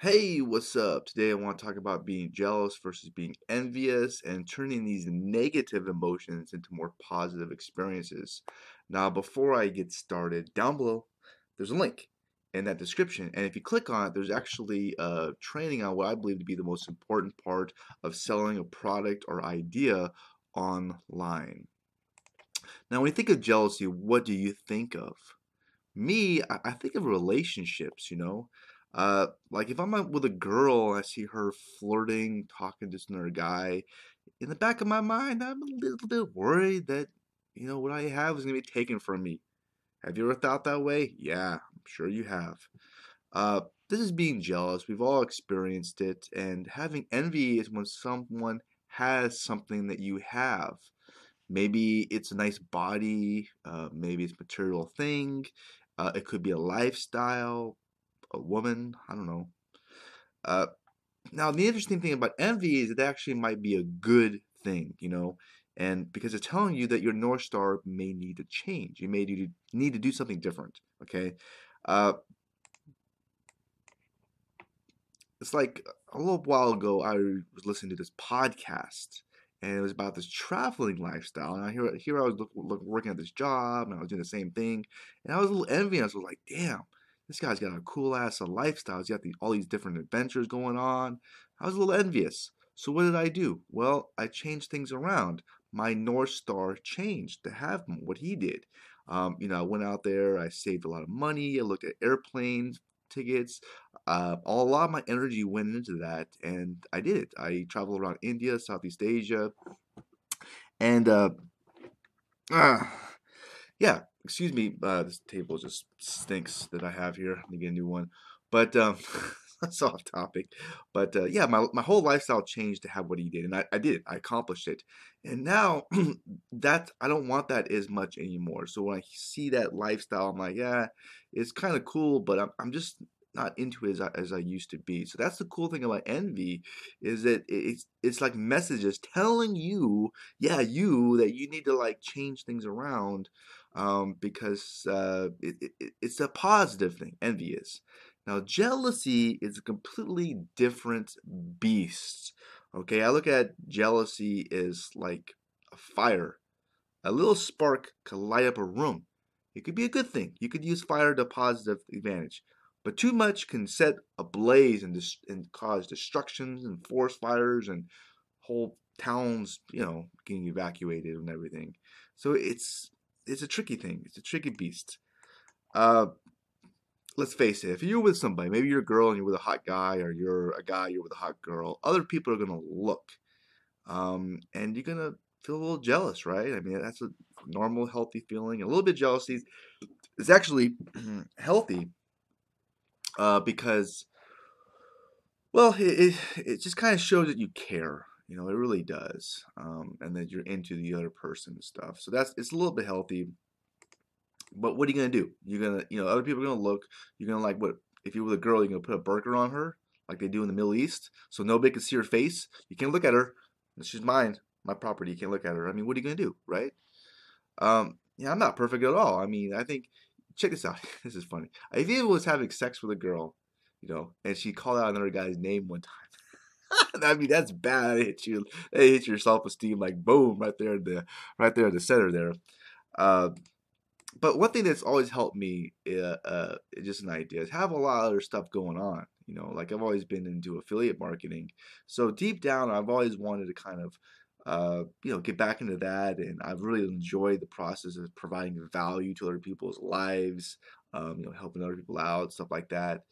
Hey, what's up? Today I want to talk about being jealous versus being envious and turning these negative emotions into more positive experiences. Now, before I get started, down below there's a link in that description. And if you click on it, there's actually a training on what I believe to be the most important part of selling a product or idea online. Now, when you think of jealousy, what do you think of? Me, I think of relationships, you know. Uh, like if I'm out with a girl and I see her flirting, talking to another guy, in the back of my mind, I'm a little bit worried that, you know, what I have is to be taken from me. Have you ever thought that way? Yeah, I'm sure you have. Uh, this is being jealous. We've all experienced it. And having envy is when someone has something that you have. Maybe it's a nice body, uh, maybe it's material thing, uh, it could be a lifestyle, a woman. I don't know. Uh, now, the interesting thing about envy is it actually might be a good thing, you know, and because it's telling you that your North Star may need to change. You may need to do something different, okay? Uh, it's like a little while ago, I was listening to this podcast, and it was about this traveling lifestyle. And I hear here I was look, look, working at this job, and I was doing the same thing, and I was a little envious. I was like, damn, this guy's got a cool ass lifestyle. He's got the, all these different adventures going on. I was a little envious. So what did I do? Well, I changed things around. My North Star changed to have what he did. Um, you know, I went out there, I saved a lot of money, I looked at airplane tickets. Uh, a lot of my energy went into that, and I did it. I traveled around India, Southeast Asia, and uh, uh, yeah, excuse me, uh, this table just stinks that I have here. Let me get a new one. But um, that's off topic. But uh, yeah, my, my whole lifestyle changed to have what he did, and I, I did. It. I accomplished it, and now that I don't want that as much anymore. So when I see that lifestyle, I'm like, yeah, it's kind of cool, but I'm I'm just not into it as I, as I used to be. So that's the cool thing about envy is that it's it's like messages telling you, yeah, you that you need to like change things around um, because uh, it, it, it's a positive thing. Envy is. Now, jealousy is a completely different beast. Okay, I look at jealousy as like a fire. A little spark could light up a room. It could be a good thing. You could use fire to positive advantage. But too much can set ablaze and, dis- and cause destructions and forest fires and whole towns, you know, getting evacuated and everything. So it's it's a tricky thing. It's a tricky beast. Uh, let's face it. If you're with somebody, maybe you're a girl and you're with a hot guy, or you're a guy you're with a hot girl. Other people are gonna look, um, and you're gonna feel a little jealous, right? I mean, that's a normal, healthy feeling. A little bit jealousy is actually healthy uh, because, well, it, it, it just kind of shows that you care. You know, it really does. Um, and that you're into the other person and stuff. So that's it's a little bit healthy. But what are you gonna do? You're gonna, you know, other people are gonna look. You're gonna like what? If you're with a girl, you're gonna put a burqa on her, like they do in the Middle East, so nobody can see her face. You can't look at her. She's mine, my property. You can't look at her. I mean, what are you gonna do, right? Um, yeah, I'm not perfect at all. I mean, I think. Check this out. this is funny. You was having sex with a girl, you know, and she called out another guy's name one time. I mean, that's bad. It hits you. Your self esteem like boom right there, the right there in the center there. Uh, but one thing that's always helped me, uh, uh, just an idea, is have a lot of other stuff going on. You know, like I've always been into affiliate marketing, so deep down, I've always wanted to kind of, uh, you know, get back into that, and I've really enjoyed the process of providing value to other people's lives, um, you know, helping other people out, stuff like that,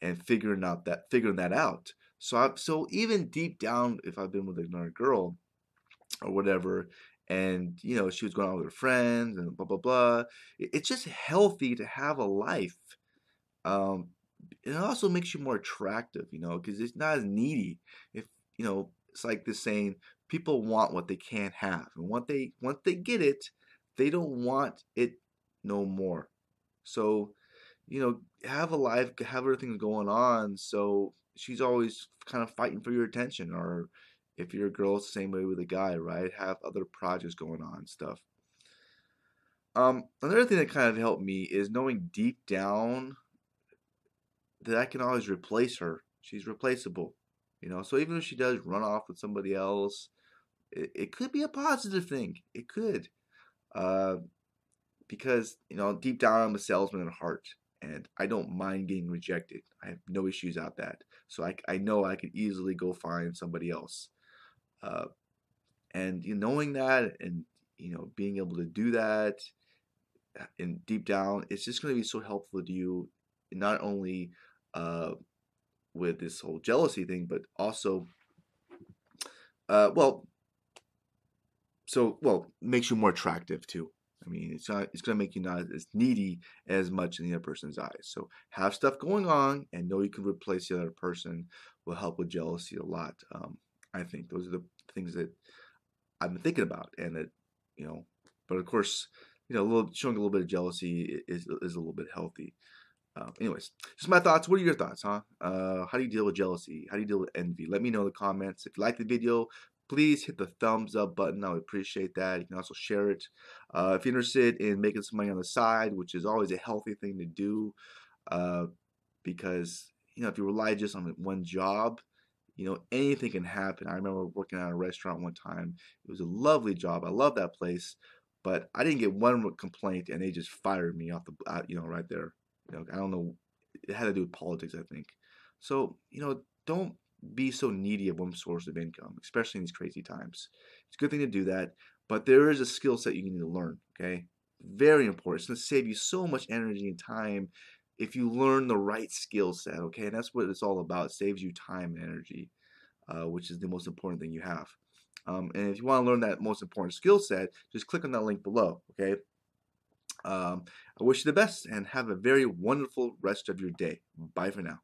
and figuring out that figuring that out. So I, so even deep down, if I've been with another girl or whatever, and you know she was going out with her friends and blah blah blah, it's just healthy to have a life. Um, it also makes you more attractive, you know, because it's not as needy. If you know, it's like this saying: people want what they can't have, and once they once they get it, they don't want it no more. So, you know, have a life, have everything going on. So she's always kind of fighting for your attention or if you're a girl it's the same way with a guy right have other projects going on stuff um, another thing that kind of helped me is knowing deep down that I can always replace her. She's replaceable. You know, so even if she does run off with somebody else, it, it could be a positive thing. It could. Uh, because, you know, deep down I'm a salesman at heart and I don't mind getting rejected. I have no issues out that. So I, I know I could easily go find somebody else. Uh, and you know, knowing that and, you know, being able to do that and deep down, it's just going to be so helpful to you, not only uh, with this whole jealousy thing, but also, uh, well, so well makes you more attractive too. I mean, it's not it's gonna make you not as needy as much in the other person's eyes. So have stuff going on and know you can replace the other person will help with jealousy a lot. Um, I think those are the things that I've been thinking about, and that you know, but of course, you know, a little showing a little bit of jealousy is is a little bit healthy. Uh, anyways, just my thoughts. What are your thoughts, huh? Uh, how do you deal with jealousy? How do you deal with envy? Let me know in the comments. If you like the video, please hit the thumbs up button. I would appreciate that. You can also share it. Uh, if you're interested in making some money on the side, which is always a healthy thing to do, uh, because you know if you rely just on one job, you know anything can happen. I remember working at a restaurant one time. It was a lovely job. I love that place, but I didn't get one complaint, and they just fired me off the you know right there. You know, I don't know. It had to do with politics, I think. So you know, don't be so needy of one source of income, especially in these crazy times. It's a good thing to do that, but there is a skill set you need to learn. Okay, very important. It's going to save you so much energy and time if you learn the right skill set. Okay, and that's what it's all about. It saves you time and energy, uh, which is the most important thing you have. Um, and if you want to learn that most important skill set, just click on that link below. Okay. Um, I wish you the best and have a very wonderful rest of your day. Bye for now.